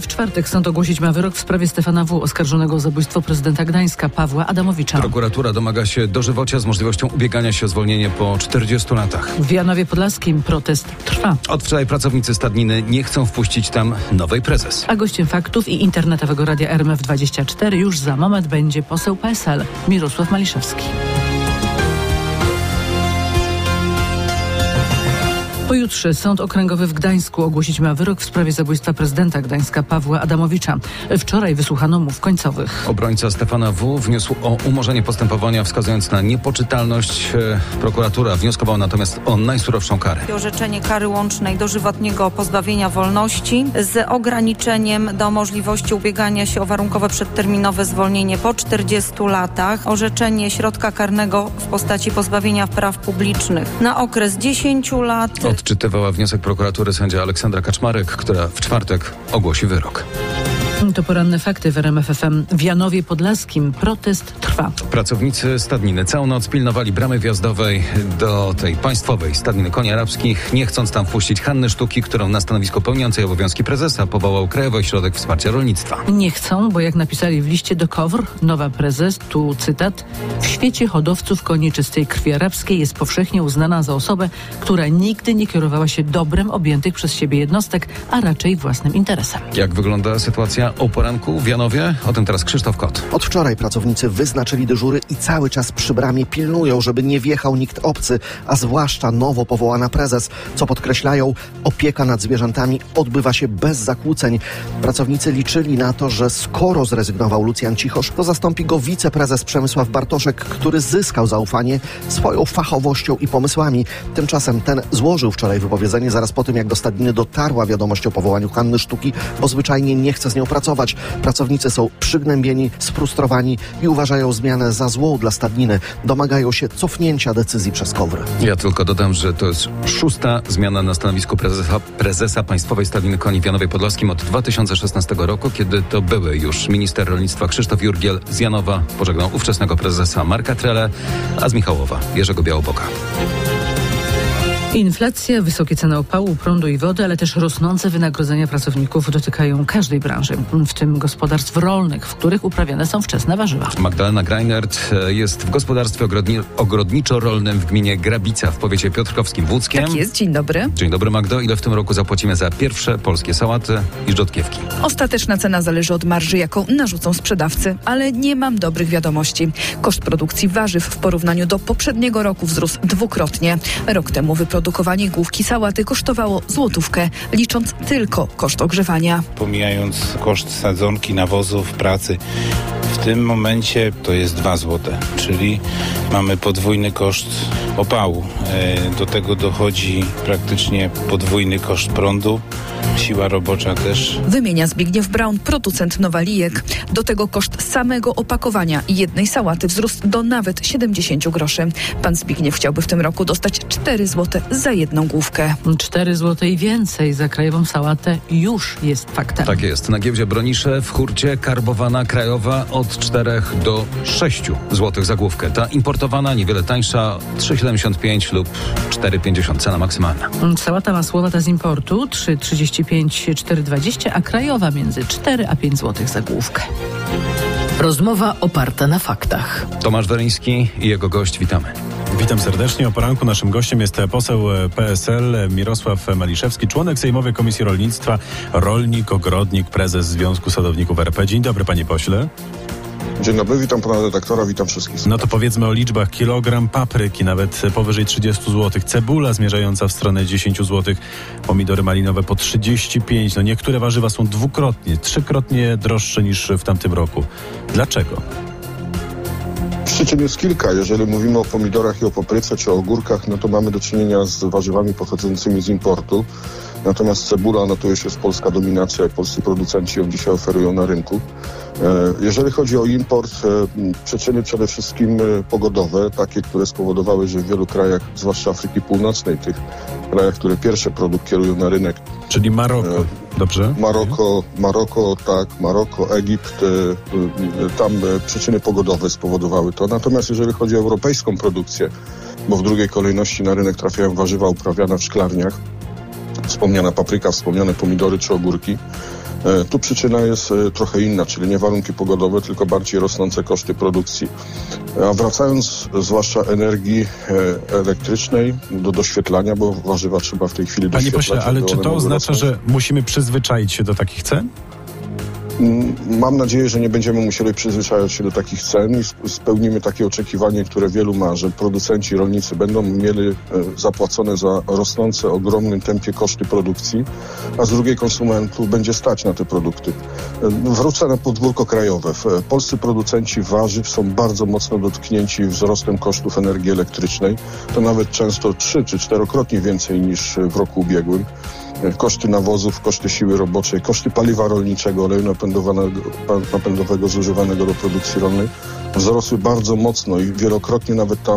W czwartek sąd ogłosić ma wyrok w sprawie Stefana W., oskarżonego o zabójstwo prezydenta Gdańska Pawła Adamowicza. Prokuratura domaga się dożywocia z możliwością ubiegania się o zwolnienie po 40 latach. W Janowie Podlaskim protest trwa. Od wczoraj pracownicy Stadniny nie chcą wpuścić tam nowej prezes. A gościem faktów i internetowego radia RMF24 już za moment będzie poseł PSL Mirosław Maliszewski. Pojutrze Sąd Okręgowy w Gdańsku ogłosić ma wyrok w sprawie zabójstwa prezydenta Gdańska Pawła Adamowicza. Wczoraj wysłuchano mów końcowych. Obrońca Stefana W. wniósł o umorzenie postępowania, wskazując na niepoczytalność. E, Prokuratura wnioskował natomiast o najsurowszą karę. Orzeczenie kary łącznej dożywotniego pozbawienia wolności z ograniczeniem do możliwości ubiegania się o warunkowe przedterminowe zwolnienie po 40 latach. Orzeczenie środka karnego w postaci pozbawienia praw publicznych na okres 10 lat. Odczytywała wniosek prokuratury sędzia Aleksandra Kaczmarek, która w czwartek ogłosi wyrok. To poranne fakty w RMF FM. W Janowie Podlaskim protest trwa. Pracownicy Stadniny całą noc pilnowali bramy wjazdowej do tej państwowej Stadniny Koni Arabskich, nie chcąc tam wpuścić Hanny Sztuki, którą na stanowisko pełniącej obowiązki prezesa powołał Krajowy Ośrodek Wsparcia Rolnictwa. Nie chcą, bo jak napisali w liście do KOWR, nowa prezes, tu cytat, w świecie hodowców koni czystej krwi arabskiej jest powszechnie uznana za osobę, która nigdy nie kierowała się dobrem objętych przez siebie jednostek, a raczej własnym interesem. Jak wygląda sytuacja o poranku w Janowie? O tym teraz Krzysztof Kot. Od wczoraj pracownicy wyznaczyli dyżury i cały czas przy bramie pilnują, żeby nie wjechał nikt obcy, a zwłaszcza nowo powołana prezes. Co podkreślają, opieka nad zwierzętami odbywa się bez zakłóceń. Pracownicy liczyli na to, że skoro zrezygnował Lucjan Cichosz, to zastąpi go wiceprezes Przemysław Bartoszek, który zyskał zaufanie swoją fachowością i pomysłami. Tymczasem ten złożył wczoraj wypowiedzenie zaraz po tym, jak do Stadniny dotarła wiadomość o powołaniu Hanny Sztuki, bo zwyczajnie nie chce z nią pracować. Pracownicy są przygnębieni, sfrustrowani i uważają zmianę za złą dla Stadniny. Domagają się cofnięcia decyzji przez KOWR. Ja tylko dodam, że to jest szósta zmiana na stanowisku prezesa, prezesa Państwowej Stadniny Koni w Janowie Podlaskim od 2016 roku, kiedy to były już minister rolnictwa Krzysztof Jurgiel z Janowa pożegnał ówczesnego prezesa Marka Trele, a z Michałowa Jerzego Białoboka. Inflacja, wysokie ceny opału, prądu i wody, ale też rosnące wynagrodzenia pracowników dotykają każdej branży, w tym gospodarstw rolnych, w których uprawiane są wczesne warzywa. Magdalena Greinert e, jest w gospodarstwie ogrodni- ogrodniczo-rolnym w gminie Grabica w powiecie piotrkowskim Włódzkiem. Tak jest, dzień dobry. Dzień dobry Magdo. Ile w tym roku zapłacimy za pierwsze polskie sałaty i rzodkiewki? Ostateczna cena zależy od marży, jaką narzucą sprzedawcy, ale nie mam dobrych wiadomości. Koszt produkcji warzyw w porównaniu do poprzedniego roku wzrósł dwukrotnie. Rok temu wyprodukowanie główki sałaty kosztowało złotówkę, licząc tylko koszt ogrzewania. pomijając koszt sadzonki, nawozów, pracy. W tym momencie to jest 2 złote, czyli mamy podwójny koszt opału. E, Do tego dochodzi praktycznie podwójny koszt prądu, siła robocza też. Wymienia Zbigniew Braun, producent nowalijek. Do tego koszt samego opakowania jednej sałaty wzrósł do nawet 70 groszy. Pan Zbigniew chciałby w tym roku dostać 4 zł za jedną główkę. 4 zł i więcej za krajową sałatę już jest faktem. Tak jest. Na giełdzie Bronisze w hurcie karbowana krajowa od 4 do 6 zł za główkę. Ta importowana niewiele tańsza 3,75 lub 4,50 cena maksymalna. Sałata masłowata z importu 3,35, 4,20, a krajowa między 4 a 5 zł za główkę. Rozmowa oparta na faktach. Tomasz Weryński i jego gość. Witamy. Witam serdecznie. O poranku naszym gościem jest poseł PSL Mirosław Maliszewski, członek Sejmowej Komisji Rolnictwa, rolnik, ogrodnik, prezes Związku Sadowników RP. Dzień dobry, panie pośle. Dzień dobry, witam pana redaktora, witam wszystkich. No to powiedzmy o liczbach. Kilogram papryki nawet powyżej 30 zł. Cebula zmierzająca w stronę 10 zł. Pomidory malinowe po 35. No niektóre warzywa są dwukrotnie, trzykrotnie droższe niż w tamtym roku. Dlaczego? Przyczyn jest kilka. Jeżeli mówimy o pomidorach i o papryce czy o ogórkach, no to mamy do czynienia z warzywami pochodzącymi z importu. Natomiast cebula, no to już jest polska dominacja i polscy producenci ją dzisiaj oferują na rynku. E, Jeżeli chodzi o import, e, przyczyny przede wszystkim e, pogodowe, takie, które spowodowały, że w wielu krajach, zwłaszcza Afryki Północnej, tych krajach, które pierwsze produkt kierują na rynek, Czyli Maroko. Dobrze? Maroko, Maroko, tak, Maroko, Egipt, tam przyczyny pogodowe spowodowały to. Natomiast jeżeli chodzi o europejską produkcję, bo w drugiej kolejności na rynek trafiają warzywa uprawiane w szklarniach, wspomniana papryka, wspomniane pomidory czy ogórki, Tu przyczyna jest e, trochę inna, czyli nie warunki pogodowe, tylko bardziej rosnące koszty produkcji. A wracając zwłaszcza energii e, elektrycznej do doświetlania, bo warzywa trzeba w tej chwili Panie doświetlać. pośle, ale czy to oznacza, rosnąć. że musimy przyzwyczaić się do takich cen? Mam nadzieję, że nie będziemy musieli przyzwyczajać się do takich cen i sp- spełnimy takie oczekiwanie, które wielu ma, że producenci, rolnicy będą mieli e, zapłacone za rosnące ogromnym tempie koszty produkcji, a z drugiej konsumentów będzie stać na te produkty. E, Wrócę na podwórko krajowe. E, Polscy producenci warzyw są bardzo mocno dotknięci wzrostem kosztów energii elektrycznej. To nawet często trzy czy czterokrotnie więcej niż w roku ubiegłym koszty nawozów, koszty siły roboczej, koszty paliwa rolniczego, oleju napędowanego, napędowego zużywanego do produkcji rolnej wzrosły bardzo mocno i wielokrotnie nawet ta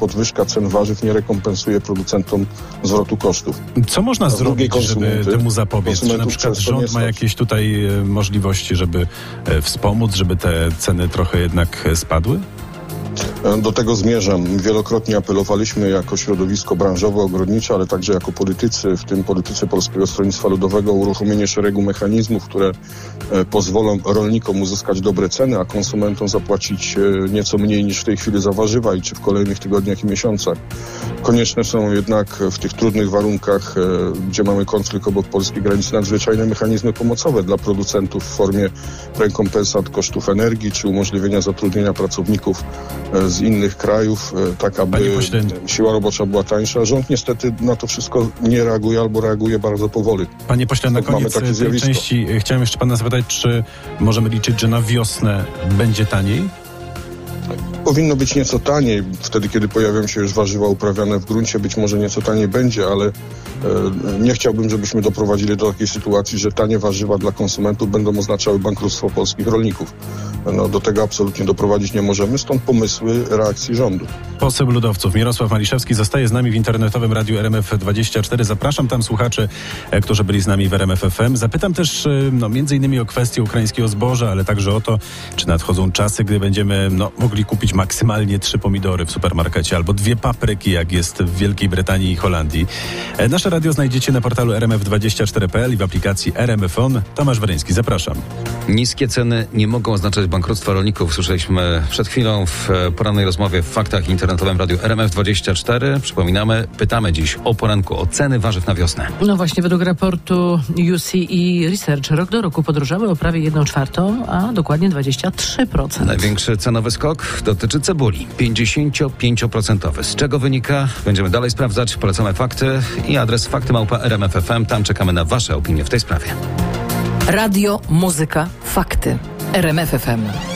podwyżka cen warzyw nie rekompensuje producentom zwrotu kosztów. Co można zrobić, żeby temu zapobiec? Czy na przykład rząd ma jakieś tutaj e, możliwości, żeby e, wspomóc, żeby te ceny trochę jednak e, spadły? Do tego zmierzam. Wielokrotnie apelowaliśmy jako środowisko branżowe, ogrodnicze, ale także jako politycy, w tym politycy Polskiego Stronnictwa Ludowego, uruchomienie szeregu mechanizmów, które e, pozwolą rolnikom uzyskać dobre ceny, a konsumentom zapłacić e, nieco mniej niż w tej chwili za warzywa i czy w kolejnych tygodniach i miesiącach. Konieczne są jednak w tych trudnych warunkach, e, gdzie mamy konflikt obok polskich granic, nadzwyczajne mechanizmy pomocowe dla producentów w formie rekompensat kosztów energii, czy umożliwienia zatrudnienia pracowników e, z innych krajów, e, tak aby siła robocza była tańsza. Rząd niestety na to wszystko nie reaguje albo reaguje bardzo powoli. Panie pośle, na koniec takie tej zjawisko. części e, chciałem jeszcze pana zapytać, czy możemy liczyć, że na wiosnę będzie taniej? Powinno być nieco taniej, wtedy kiedy pojawią się już warzywa uprawiane w gruncie, być może nieco taniej będzie, ale e, nie chciałbym, żebyśmy doprowadzili do takiej sytuacji, że tanie warzywa dla konsumentów będą oznaczały bankructwo polskich rolników. No, do tego absolutnie doprowadzić nie możemy, stąd pomysły reakcji rządu. Poseł Ludowców Mirosław Maliszewski zostaje z nami w internetowym radiu RMF24. Zapraszam tam słuchaczy, e, którzy byli z nami w RMF FM. Zapytam też e, no, między innymi o kwestię ukraińskiego zboża, ale także o to, czy nadchodzą czasy, gdy będziemy no, mogli kupić maksymalnie trzy pomidory w supermarkecie albo dwie papryki, jak jest w Wielkiej Brytanii i Holandii. E, Nasze radio znajdziecie na portalu rmf24.pl i w aplikacji RMF On. Tomasz Weryński, zapraszam. Niskie ceny nie mogą oznaczać bankructwa rolników. Słyszeliśmy przed chwilą w porannej rozmowie w faktach internetowym radiu RMF24. Przypominamy, pytamy dziś o poranku o ceny warzyw na wiosnę. No właśnie, według raportu UCE Research rok do roku podrożały o prawie 1 czwartą, a dokładnie 23%. Największy cenowy skok dotyczy cebuli. 55%. Z czego wynika? Będziemy dalej sprawdzać. Polecamy fakty i adres faktymałpa.rmf.fm. Tam czekamy na Wasze opinie w tej sprawie. Radio, muzyka, fakty. RMF FM.